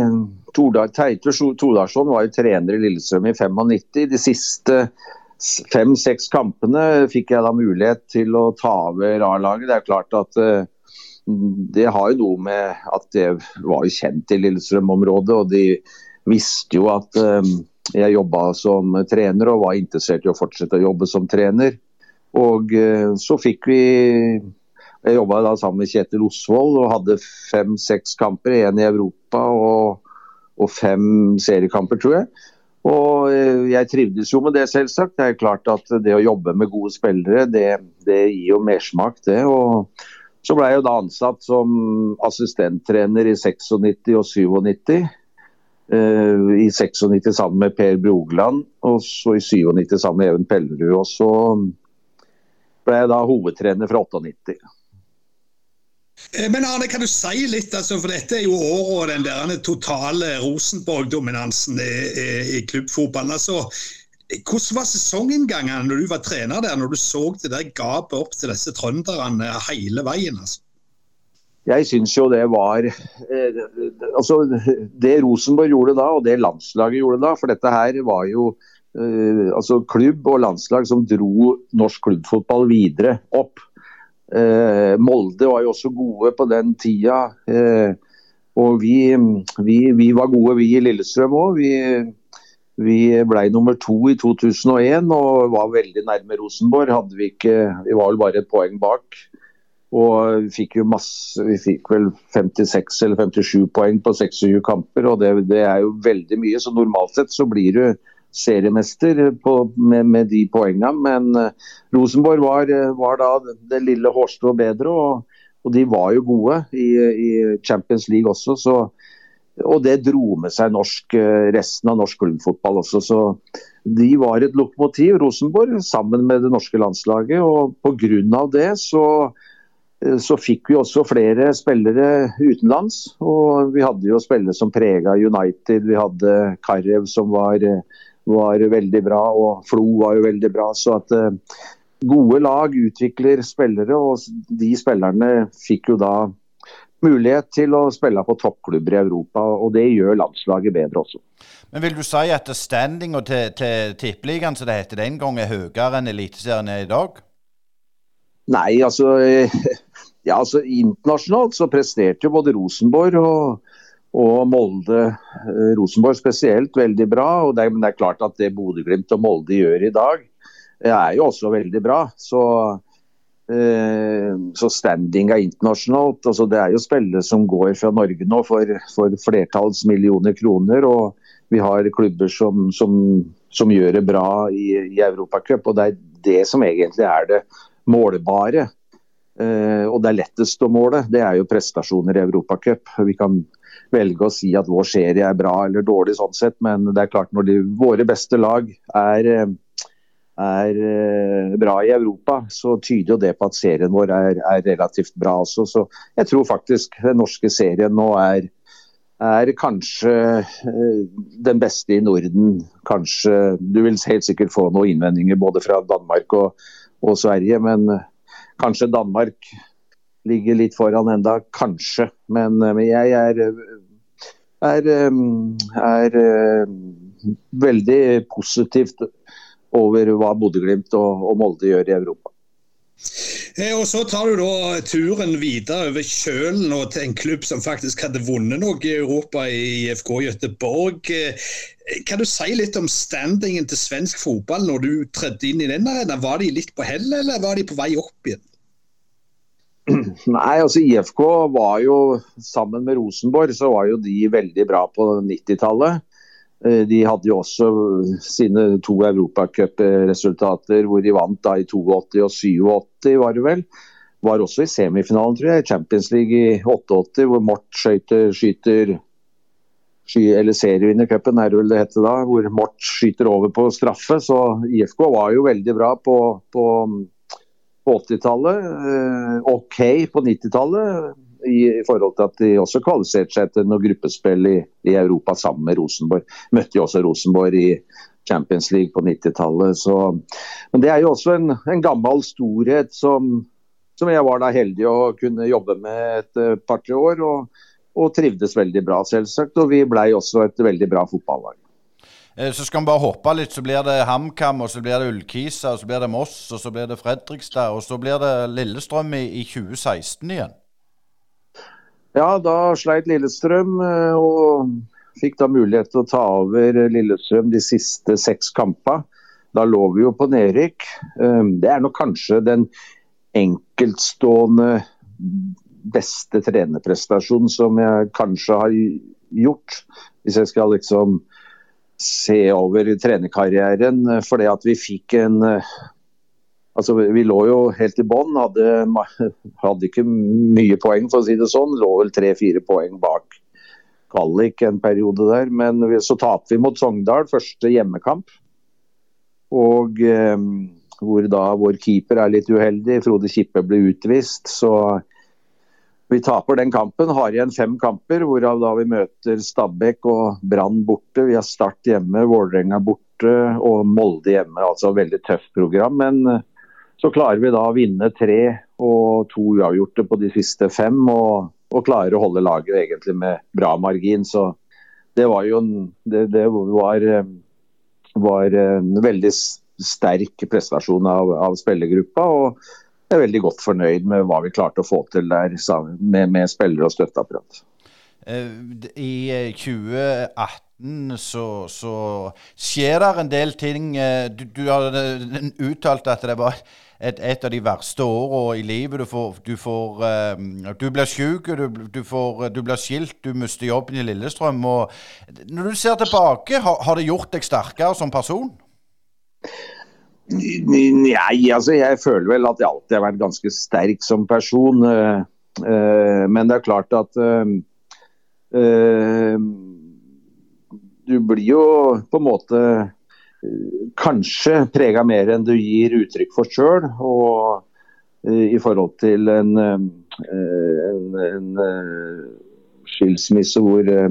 Teite Tordarsson var jo trener i Lillestrøm i 95. De siste fem-seks kampene fikk jeg da mulighet til å ta over A-laget. Det er klart at uh, det har jo noe med at det var jo kjent i Lillestrøm-området. Og de visste jo at um, jeg jobba som trener og var interessert i å fortsette å jobbe som trener. Og uh, så fikk vi Jeg jobba da sammen med Kjetil Osvold og hadde fem-seks kamper. Én i Europa og, og fem seriekamper, tror jeg. Og eh, jeg trivdes jo med det, selvsagt. Det er klart at det å jobbe med gode spillere, det, det gir jo mersmak, det. Og så ble jeg jo da ansatt som assistenttrener i 96 og 97. Uh, I 96 sammen med Per Brogland, og så i 97 sammen med Even Pellerud. Og så ble jeg da hovedtrener fra 98. Eh, men Arne, kan du si litt, altså, for dette er jo året og den der totale Rosenborg-dominansen i, i, i, klubbfotballen. altså hvordan var sesonginngangen når du var trener der, når du så det der gapet opp til disse trønderne hele veien? altså? Jeg syns jo det var eh, altså Det Rosenborg gjorde da, og det landslaget gjorde da, for dette her var jo eh, altså klubb og landslag som dro norsk klubbfotball videre opp. Eh, Molde var jo også gode på den tida. Eh, og vi, vi, vi, var gode, vi i Lillestrøm òg. Vi, vi ble nummer to i 2001 og var veldig nærme Rosenborg. Vi, ikke, vi var vel bare et poeng bak. Og vi fikk jo masse, vi fikk vel 56 eller 57 poeng på 26 kamper, og det, det er jo veldig mye. Så normalt sett så blir du seriemester på, med, med, de poengene. Men uh, Rosenborg var, eh, var, da det lille hårstrået bedre, og, og, de var jo gode i, i, Champions League også. Så, og det dro med seg norsk, eh, resten av norsk klubbfotball også. Så de var et lokomotiv, Rosenborg, sammen med det norske landslaget. Og pga. det så så fikk vi også flere spillere utenlands. og Vi hadde jo spillere som prega United. Vi hadde Karev som var var veldig bra, og Flo var jo veldig bra. så at uh, Gode lag utvikler spillere, og de spillerne fikk jo da mulighet til å spille på toppklubber i Europa, og det gjør landslaget bedre også. Men Vil du si at standinga til, til Tippeligaen som det heter den gang, er høyere enn Eliteserien er i dag? Nei, altså, ja, altså Internasjonalt så presterte jo både Rosenborg og, og Molde, eh, Rosenborg spesielt, veldig bra. og det, Men det er klart at det Bodø-Glimt og Molde gjør i dag, er jo også veldig bra. Så, eh, så standinga internasjonalt altså Det er jo spillere som går fra Norge nå for, for flertalls millioner kroner. og vi har klubber som, som, som gjør det bra i, i Europacup. Og det er det som egentlig er det målbare. Eh, og det er lettest å måle. Det er jo prestasjoner i Europacup. Vi kan velge å si at vår serie er bra eller dårlig sånn sett, men det er klart når de, våre beste lag er, er eh, bra i Europa, så tyder jo det på at serien vår er, er relativt bra også. Så jeg tror faktisk den norske serien nå er, er kanskje eh, den beste i Norden. Kanskje Du vil helt sikkert få noen innvendinger både fra Danmark og, og Sverige, men kanskje Danmark ligger litt foran enda, kanskje. Men, men jeg er er, er veldig positivt over hva Bodø-Glimt og, og, Molde gjør i Europa. Eh, og Så tar du da turen videre over kjølen og til en klubb som faktisk hadde vunnet noe i Europa, i IFK Göteborg. Eh, kan du si litt om standingen til svensk fotball når du tredde inn i den arenaen? Var de litt på hell, eller var de på vei opp igjen? Nei, altså IFK var jo, sammen med Rosenborg, så var jo de veldig bra på 90-tallet. Eh, de hadde jo også sine to europacupresultater hvor de vant da i 82 og 87, var det vel. Var også i semifinalen, tror jeg, i Champions League i 88, hvor Mort skøyter, skyter sky, Eller serievinnercupen, er det vel det heter da. Hvor Mort skyter over på straffe. Så IFK var jo veldig bra på, på på 80-tallet. Eh, OK på 90-tallet. I, I, forhold til at de også kvalifiserte seg til noe gruppespill i, i, Europa sammen med Rosenborg. Møtte jo også Rosenborg i Champions League på 90-tallet. Men det er jo også en, en gammel storhet som, som, jeg var da heldig å kunne jobbe med et uh, par-tre år. Og, og trivdes veldig bra, selvsagt. Og vi blei også et veldig bra fotballag. Eh, så skal vi bare hoppe litt, så blir det HamKam, og så blir det Ullkisa, og så blir det Moss, og så blir det Fredrikstad, og så blir det Lillestrøm i, i 2016 igjen. Ja, da sleit Lillestrøm, eh, og fikk da mulighet til å ta over Lillestrøm de siste seks kampene. Da lå vi jo på nedrykk. Eh, det er nok kanskje den enkeltstående beste trenerprestasjonen som jeg kanskje har gjort. Hvis jeg skal liksom se over trenerkarrieren. Fordi at vi fikk en Altså, vi lå jo helt i bånn, hadde, hadde, ikke mye poeng for å si det sånn. Lå vel tre-fire poeng bak kvalik en periode der. Men så tapte vi mot Sogndal, første hjemmekamp. Og eh, hvor da vår keeper er litt uheldig. Frode Kippe ble utvist. Så vi taper den kampen. Har igjen fem kamper, hvorav da vi møter Stabæk og Brann borte. Vi har Start hjemme, Vålerenga borte og Molde hjemme. Altså veldig tøft program. Men så klarer vi da å vinne tre og to uavgjorte på de siste fem. Og, og klarer å holde laget egentlig med bra margin. Så det var jo en, det, det var, var, en veldig sterk prestasjon av, av spillergruppa. og jeg er veldig godt fornøyd med hva vi klarte å få til der med, med spillere og støtteapparat. Eh, I 2018 eh, så, så skjer det en del ting. Eh, du, du har uttalt at det var et, et, av de verste årene i livet. Du, får, du, får, uh, du blir syk, du, du, du, blir skilt, du mister jobben i Lillestrøm. Når du ser tilbake, har, har det gjort deg sterkere som person? Nei, altså jeg føler vel at jeg alltid har vært ganske sterk som person. Uh, uh, men det er klart at du blir jo på en måte kanskje prega mer enn du gir uttrykk for sjøl. Og eh, i forhold til en, eh, en, en eh, skilsmisse hvor jeg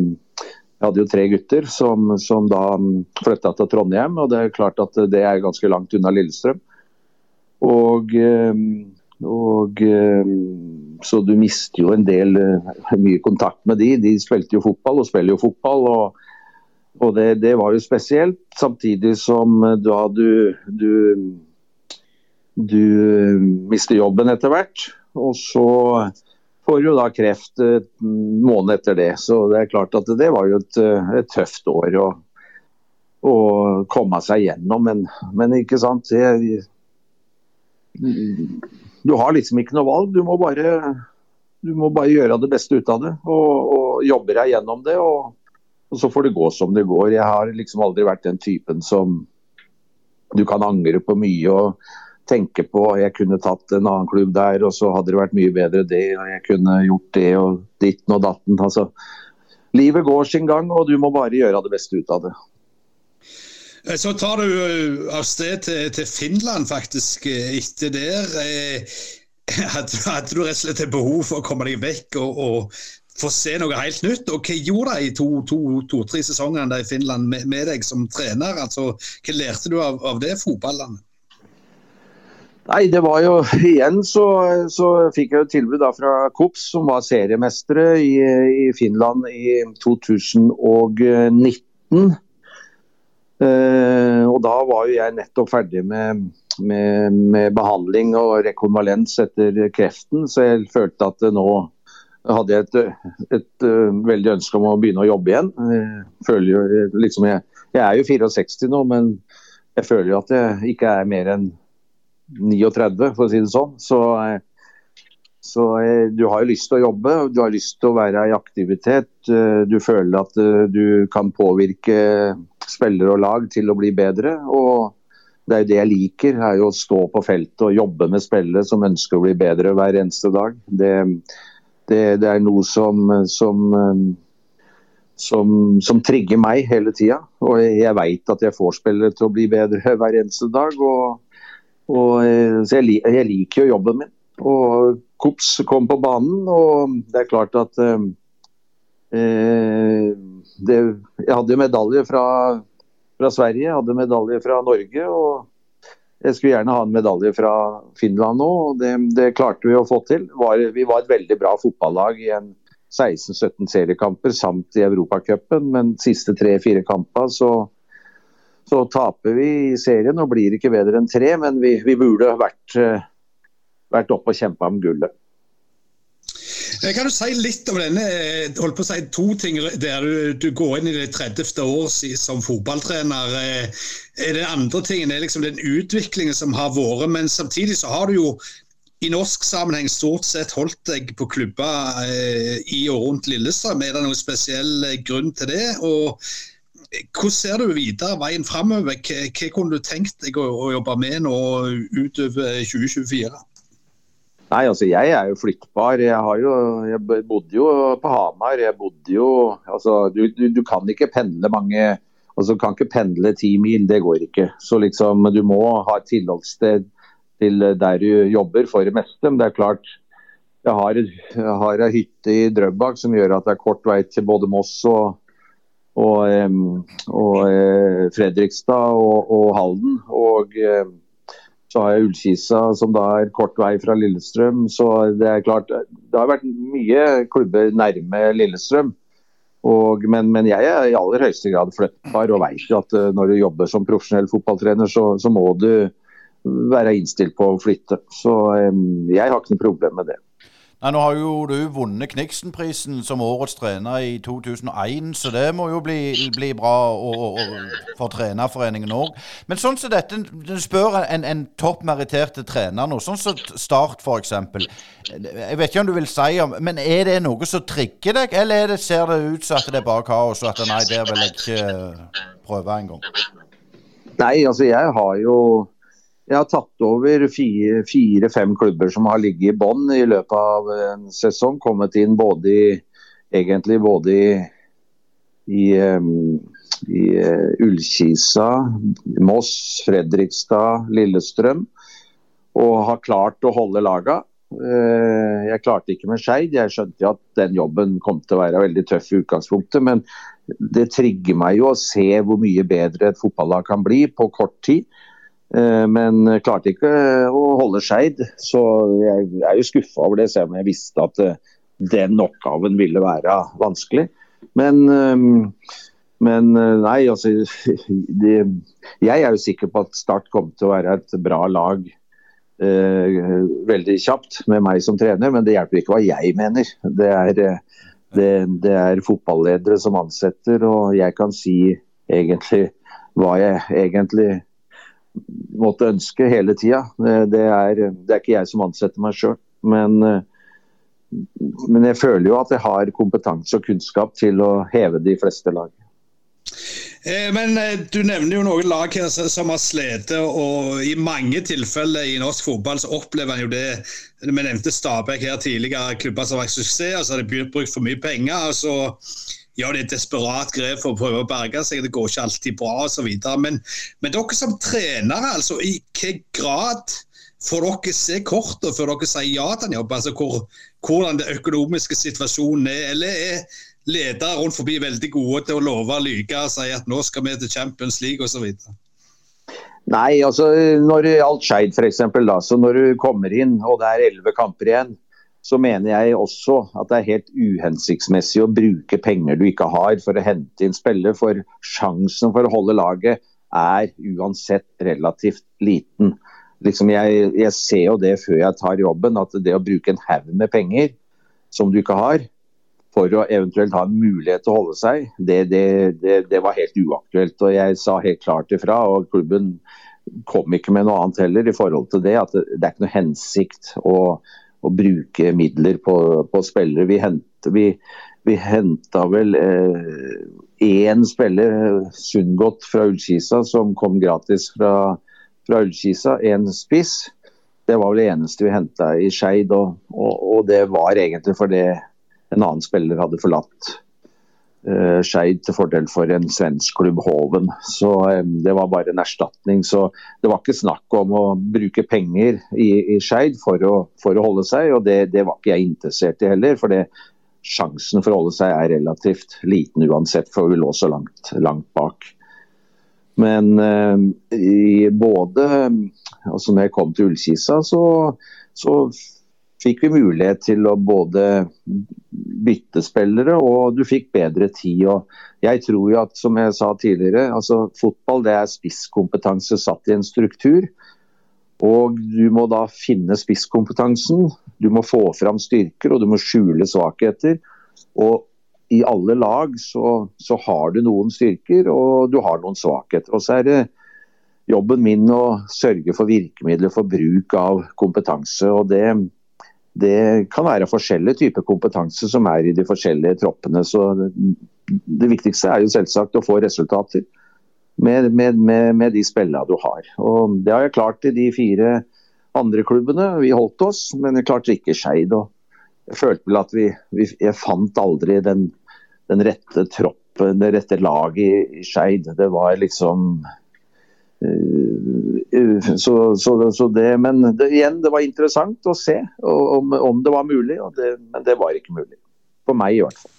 hadde jo tre gutter som, som da flytta til Trondheim. og Det er klart at det er ganske langt unna Lillestrøm. Og, og Så du mister jo en del mye kontakt med de. De spilte jo fotball og spiller jo fotball. og og det, det, var jo spesielt, samtidig som eh, da du, du, du mister jobben etter hvert. Og så får du da kreft en måned etter det. Så det er klart at det var jo et, et tøft år å, å, komme seg gjennom. Men, men ikke sant det, Du har liksom ikke noe valg. Du må bare, du må bare gjøre det beste ut av det. Og, og jobbe deg gjennom det. og og så får det gå som det går. Jeg har liksom aldri vært den typen som du kan angre på mye og tenke på jeg kunne tatt en annen klubb der, og så hadde det vært mye bedre det, og jeg kunne gjort det og ditten og datten. Altså, livet går sin gang, og du må bare gjøre det beste ut av det. Eh, så tar du eh, av sted til, til Finland faktisk eh, etter der. Hadde, du rett og slett et behov for å komme deg vekk og, og få se noe helt nytt. Og hva gjorde de to-tre to, to, sesongene i Finland med, med, deg som trener? Altså, hva lærte du av, av det fotballandet? Nei, det var jo Igjen så, så fikk jeg jo tilbud fra Kops, som var seriemestere i, i Finland i 2019. Uh, og da var jo jeg nettopp ferdig med, med, med behandling og rekonvalens etter kreften, så jeg følte at nå hadde jeg et, et, eh, veldig ønske om å begynne å jobbe igjen. Jeg, jo, liksom jeg, jeg, er jo 64 nå, men jeg føler jo at jeg ikke er mer enn 39, for å si det sånn. Så, så du har jo lyst til å jobbe, du har lyst til å være i aktivitet. Du føler at eh, du kan påvirke spillere og lag til å bli bedre. og det er jo det jeg liker, er jo å stå på feltet og jobbe med spillere som ønsker å bli bedre hver eneste dag. Det, det, det er noe som, som, um, som, som trigger meg hele tida. Og jeg veit at jeg får spillere til å bli bedre hver eneste dag. Og, og, eh, så jeg, jeg, liker jo jobben min. Og Kops kom på banen, og det er klart at eh, eh det, Jeg hadde medalje fra, fra Sverige, jeg hadde medalje fra Norge. og jeg skulle gjerne ha en medalje fra Finland nå, og det, det klarte vi å få til. Var, vi var et veldig bra fotballag i en 16-17 seriekamper samt i Europacupen, men siste tre-fire kamper så, så, taper vi i serien og blir ikke bedre enn tre. Men vi, vi burde vært, vært oppe og kjempa om gullet. Kan du si litt om denne holdt på å si to ting der du, du går inn i det 30. år som fotballtrener. Er det andre tingen er liksom den utviklingen som har vært, men samtidig så har du jo i norsk sammenheng stort sett holdt deg på klubber eh, i og rundt Lillestrøm. Er det noen spesiell eh, grunn til det? Og eh, hvordan ser du videre veien framover? Hva, hva, kunne du tenkt deg å, å, jobbe med nå utover 2024? Nei, altså Jeg er jo flyttbar. Jeg, jo, jeg bodde jo på Hamar. Jeg bodde jo altså, du, du, du kan ikke pendle mange altså kan ikke pendle ti mil, det går ikke. Så liksom, du må ha et tilholdssted til der du jobber for det meste. Men det er klart, jeg har, jeg har ei hytte i Drøbak som gjør at det er kort vei til både Moss og, og, og og Fredrikstad og, Halden. Og så har jeg Ullkisa som da er kort vei fra Lillestrøm. Så det er klart, det har vært mye klubber nærme Lillestrøm. Og, men, men, jeg er i aller høyeste grad flyttbar og vet at eh, når du jobber som profesjonell fotballtrener, så, så må du være innstilt på å flytte. Så jeg har ikke noe problem med det. Nei, Nå har jo du vunnet Kniksenprisen som årets trener i 2001, så det må jo bli, bli bra og, og, for trenerforeningen òg. Men sånn som dette, du spør en, en toppmeritterte trener nå, sånn som Start f.eks. Jeg vet ikke om du vil si om Men er det noe som trigger deg, eller det, ser det ut som at det er bare kaos, og at nei, det vil jeg ikke prøve engang? Nei, altså jeg har jo jeg har tatt over fire-fem klubber som har ligget i bånn i løpet av en sesong. Kommet inn både i, egentlig både i, i, i uh, Ullkisa, Moss, Fredrikstad, Lillestrøm. Og har klart å holde laga. Uh, jeg klarte ikke med Skeid. Jeg skjønte at den jobben kom til å være veldig tøff i utgangspunktet. Men det trigger meg jo å se hvor mye bedre et fotballag kan bli på kort tid. Eh, men klarte ikke å holde Skeid. Så jeg er jo skuffa over det, selv om jeg visste at eh, den oppgaven ville være vanskelig. Men, eh, men nei, altså det, Jeg er jo sikker på at Start kommer til å være et bra lag eh, veldig kjapt med meg som trener, men det hjelper ikke hva jeg mener. Det er, det, det er fotballedere som ansetter, og jeg kan si egentlig hva jeg egentlig måtte ønske hele tida. Det, er, det er ikke jeg som ansetter meg sjøl. Men, men, jeg føler jo at jeg har kompetanse og kunnskap til å heve de fleste lag. Eh, men eh, du nevner jo noen lag her som har slitt, og i mange tilfeller i norsk fotball så opplever en jo det Vi nevnte Stabæk her tidligere, klubber som har vært suksess, og så har de brukt for mye penger. og så gjør det et desperat grep for å prøve å berge seg. Det går ikke alltid bra osv. Men, men dere som trenere, altså, i hvilken grad får dere se kortet før dere sier ja til en jobb? Altså, hvor, hvordan den økonomiske situasjonen er? Eller er ledere rundt forbi veldig gode til å love og lyve og si at nå skal vi til Champions League osv.? Nei, altså når alt Skeid f.eks. Så når du kommer inn og det er elleve kamper igjen, så mener jeg også at det er helt uhensiktsmessig å bruke penger du ikke har for å hente inn spillere, for sjansen for å holde laget er uansett relativt liten. Liksom jeg, jeg, ser jo det før jeg tar jobben, at det å bruke en haug med penger som du ikke har, for å eventuelt ha en mulighet til å holde seg, det, det, det, det var helt uaktuelt. Og jeg sa helt klart ifra, og klubben kom ikke med noe annet heller i forhold til det, at det er ikke noe hensikt å å bruke midler på, på spillere. Vi, hent, vi, vi vel én eh, spiller, Sundgodt fra Ullkisa, som kom gratis fra, fra Ullkisa. Én spiss. Det var vel det eneste vi henta i Skeid, og, og, og, det var egentlig fordi en annen spiller hadde forlatt uh, Skeid til fordel for en svensk klubb, Hoven. Så um, Det var bare en erstatning. Så det var ikke snakk om å bruke penger i, i Skeid for, for, å holde seg, og det, det, var ikke jeg interessert i heller. for det Sjansen for å holde seg er relativt liten uansett, for vi lå så langt, langt bak. Men eh, både altså når jeg kom til Ullkisa, så, så fikk vi mulighet til å både bytte spillere og du fikk bedre tid. Og jeg tror jo at, som jeg sa tidligere, altså fotball det er spisskompetanse satt i en struktur. Og du må da finne spisskompetansen du må få fram styrker og du må skjule svakheter. Og i alle lag så, så har du noen styrker og du har noen svakheter. Og så er det jobben min å sørge for virkemidler for bruk av kompetanse. og det, det kan være forskjellige typer kompetanse som er i de forskjellige troppene. så Det, viktigste er jo selvsagt å få resultater med, med, med, med de spillene du har. Og Det har jeg klart i de fire andre klubbene. Vi holdt oss, men jeg klarte ikke Skeid. Jeg følte vel at vi, vi, Jeg fant aldri den, den rette troppen, det rette laget i, i Skeid. Det var liksom så, så, så det, men det, igjen, det var interessant å se om, om det var mulig, det, men det var ikke mulig. For meg i hvert fall.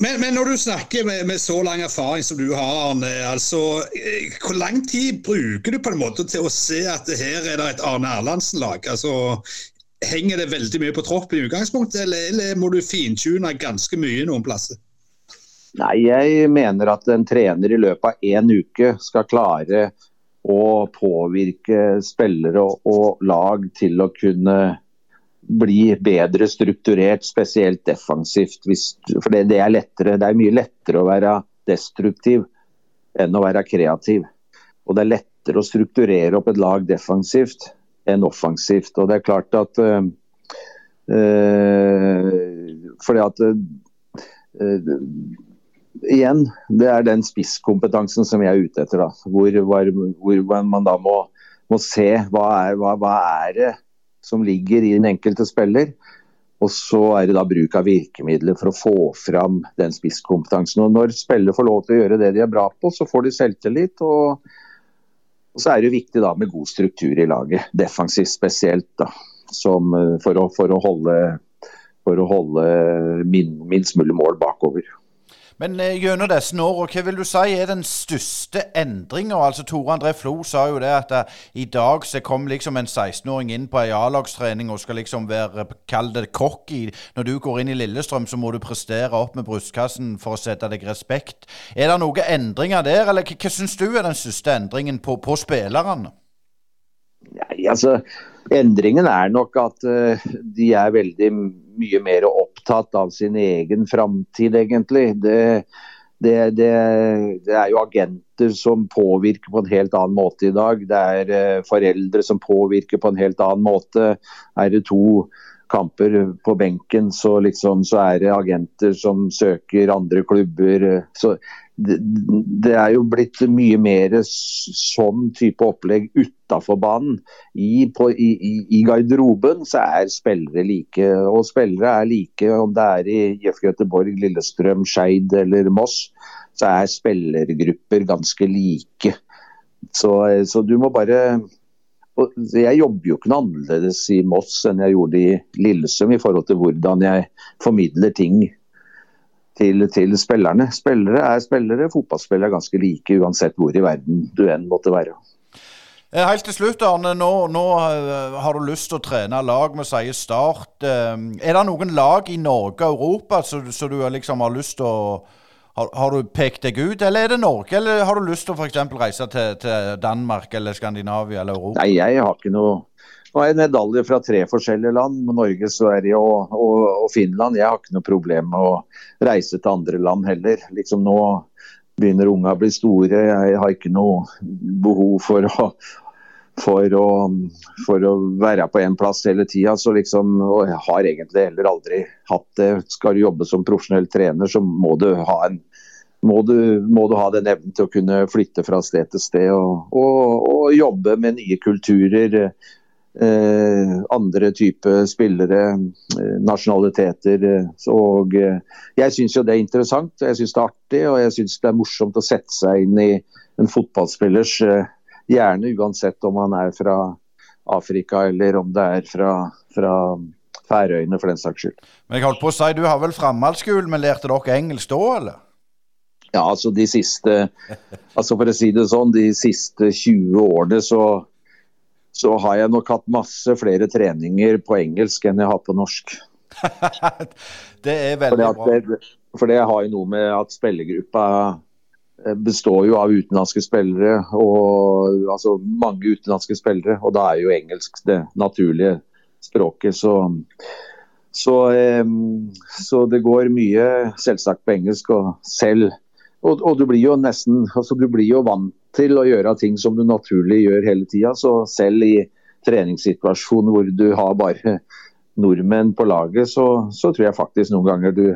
Men, men, når du snakker med, med, så lang erfaring som du har, Arne, altså, eh, hvor lang tid bruker du på en måte til å se at her er det et Arne Erlandsen-lag? Altså, henger det veldig mye på troppen i utgangspunktet, eller, eller må du fintune ganske mye noen plasser? Nei, jeg mener at en trener i løpet av én uke skal klare å påvirke spillere og lag til å kunne bli bedre strukturert, spesielt defensivt. for det, det, er lettere, det er mye lettere å være destruktiv enn å være kreativ. Og det er lettere å strukturere opp et lag defensivt enn offensivt. Og det er klart at øh, fordi at øh, igjen, det er den spisskompetansen som jeg er ute etter. Da. Hvor, hvor, hvor man da må, må se hva er, hva, hva er, det som ligger i den enkelte spiller. Og så er det da bruk av virkemidler for å få fram den spisskompetansen. Og Når spillere får lov til å gjøre det de er bra på, så får de selvtillit. Og, og så er det jo viktig da med god struktur i laget, defensivt spesielt. da, som, for, å, for, å, holde, for å holde min, minst mulig mål bakover. Men eh, gjennom disse årene, hva vil du si er den største endringa? Altså, Tore André Flo sa jo det at uh, i dag så kom liksom en 16-åring inn på ei A-lagstrening og skal liksom være, kall det cocky. Når du går inn i Lillestrøm, så må du prestere opp med brystkassen for å sette deg respekt. Er det noen endringer der, eller hva, hva syns du er den største endringen på, på spillerne? Nei, altså Endringen er nok at uh, de er veldig mye mer opptatt av sin egen framtid, egentlig. Det, det, det, det, er jo agenter som påvirker på en helt annen måte i dag. Det er uh, foreldre som påvirker på en helt annen måte. Er det to kamper på benken, så, liksom, så er det agenter som søker andre klubber. Så det, det, er jo blitt mye mer sånn type opplegg utafor banen. I, på, i, i, garderoben så er spillere like, og spillere er like om det er i IF Göteborg, Lillestrøm, Skeid eller Moss. Så er spillergrupper ganske like. Så, så du må bare jeg jobber jo ikke noe annerledes i Moss enn jeg gjorde i Lillesund i forhold til hvordan jeg formidler ting til, til, spillerne. Spillere er spillere, fotballspillere er ganske like uansett hvor i verden du enn måtte være. Eh, helt til slutt, Arne. Nå, nå, eh, har du lyst til å trene lag. Vi sier Start. Eh, er det noen lag i Norge og Europa som du liksom har lyst til å har, har, du pekt deg ut, eller er det Norge? Eller har du lyst til å f.eks. reise til, til, Danmark eller Skandinavia eller Europa? Nei, jeg har ikke noe Nå har jeg medaljer fra tre forskjellige land, Norge, Sverige og, og, og, Finland. Jeg har ikke noe problem med å reise til andre land heller. Liksom Nå begynner unga å bli store. Jeg har ikke noe behov for å for å, for å være på én plass hele tida. Liksom, og jeg har egentlig heller aldri hatt det. Skal du jobbe som profesjonell trener, så må du ha en må du, må du ha den evnen til å kunne flytte fra sted til sted og, og, og jobbe med nye kulturer. Eh, andre type spillere, eh, nasjonaliteter. Og eh, jeg syns jo det er interessant, jeg syns det er artig og jeg syns det er morsomt å sette seg inn i en fotballspillers Gjerne uansett om han er fra Afrika eller om det er fra, fra Færøyene, for den saks skyld. Men jeg holdt på å si, Du har vel framhaldsskolen, men lærte dere engelsk da, eller? Ja, altså de siste altså for å si det sånn, de siste 20 årene så, så har jeg nok hatt masse flere treninger på engelsk enn jeg har på norsk. det er veldig bra. Det, for det har jo noe med at spillergruppa Eh, består jo av utenlandske spillere, og, altså mange utenlandske spillere. Og da er jo engelsk det naturlige språket. Så, så, så det går mye selvsagt på engelsk. Og selv og, og, du blir jo nesten altså du blir jo vant til å gjøre ting som du naturlig gjør hele tida. Så selv i treningssituasjonen hvor du har bare nordmenn på laget, så, så tror jeg faktisk noen ganger du,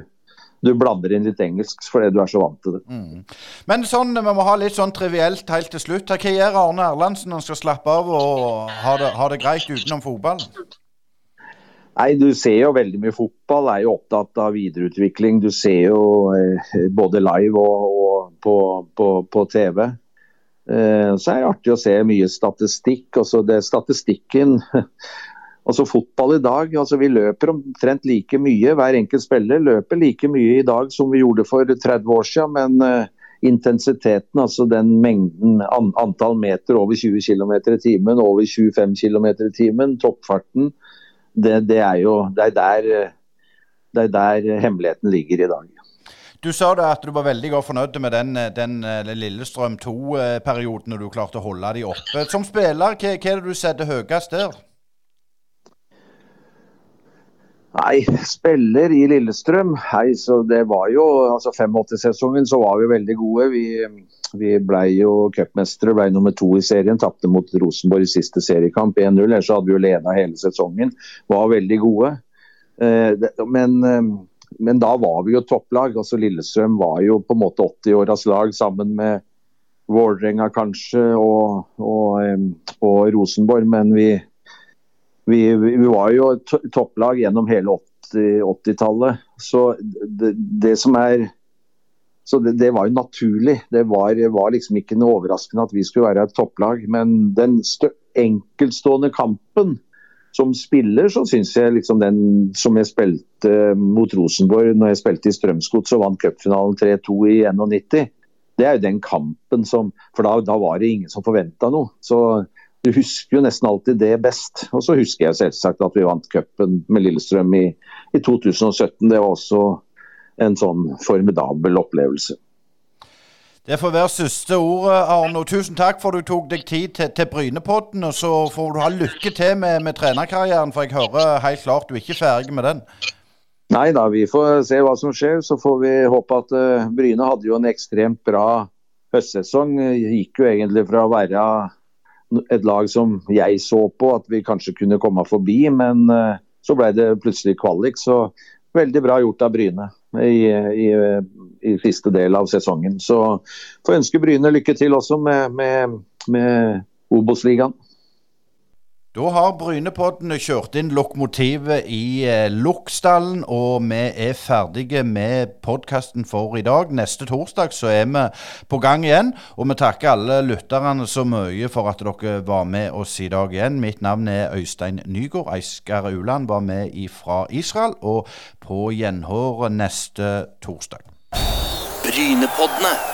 du blander inn litt engelsk fordi du er så vant til det. Mm. Men sånn, vi må ha litt sånn trivielt helt til slutt. Hva gjør Arne Erlandsen når han skal slappe av og ha det, ha det greit utenom fotball? Nei, Du ser jo veldig mye fotball, er jo opptatt av videreutvikling. Du ser jo eh, både live og, og på, på, på, TV. Eh, så er det artig å se mye statistikk. Altså det Statistikken Altså Fotball i dag, altså vi løper omtrent like mye. Hver enkelt spiller løper like mye i dag som vi gjorde for 30 år siden. Men uh, intensiteten, altså den mengden, antall meter over 20 km i timen, over 25 km i timen, toppfarten, det, det, er jo det er, der, det er der hemmeligheten ligger i dag. Du sa da at du var veldig godt fornøyd med den, den Lillestrøm 2-perioden når du klarte å holde de oppe. Som spiller, hva, hva er det du setter høyest der? Nei, spiller i Lillestrøm. Hei, så det var jo altså 85-sesongen så var vi veldig gode. Vi, vi ble jo cupmestere, ble nummer to i serien. Tapte mot Rosenborg i siste seriekamp 1-0. Ellers hadde vi jo leda hele sesongen. Var veldig gode. Eh, men, eh, men, da var vi jo topplag. altså Lillestrøm var jo på en måte 80-åras lag sammen med Vålerenga kanskje og, og, og Rosenborg. Men vi vi, vi, var jo topplag gjennom hele 80-tallet. 80 så det, det, som er så det, det, var jo naturlig. Det var, var, liksom ikke noe overraskende at vi skulle være et topplag. Men den enkeltstående kampen som spiller, så syns jeg liksom den som jeg spilte mot Rosenborg når jeg spilte i Strømsgods og vant cupfinalen 3-2 i 91, det er jo den kampen som For da, da var det ingen som forventa noe. Så du husker jo nesten alltid det best. Og så husker jeg selvsagt at vi vant cupen med Lillestrøm i, i 2017. Det var også en sånn formidabel opplevelse. Det får være siste ordet, Arno. Tusen takk for du tok deg tid til, til Brynepodden. Og så får du ha lykke til med, med trenerkarrieren, for jeg hører helt klart du er ikke ferdig med den. Nei da, vi får se hva som skjer. Så får vi håpe at uh, Bryne hadde jo en ekstremt bra høstsesong. Gikk jo egentlig fra å være et lag som jeg så på at vi kanskje kunne komme forbi, men uh, så ble det plutselig kvalik. Så veldig bra gjort av Bryne i, i, i siste del av sesongen. Så får ønske Bryne lykke til også med, med, med Obos-ligaen. Da har Brynepodden kjørt inn lokomotivet i eh, Loksdalen, og vi er ferdige med podkasten for i dag. Neste torsdag så er vi på gang igjen, og vi takker alle lytterne så mye for at dere var med oss i dag igjen. Mitt navn er Øystein Nygaard. Eiskar Uland var med fra Israel, og på gjenhør neste torsdag. Brynepoddene.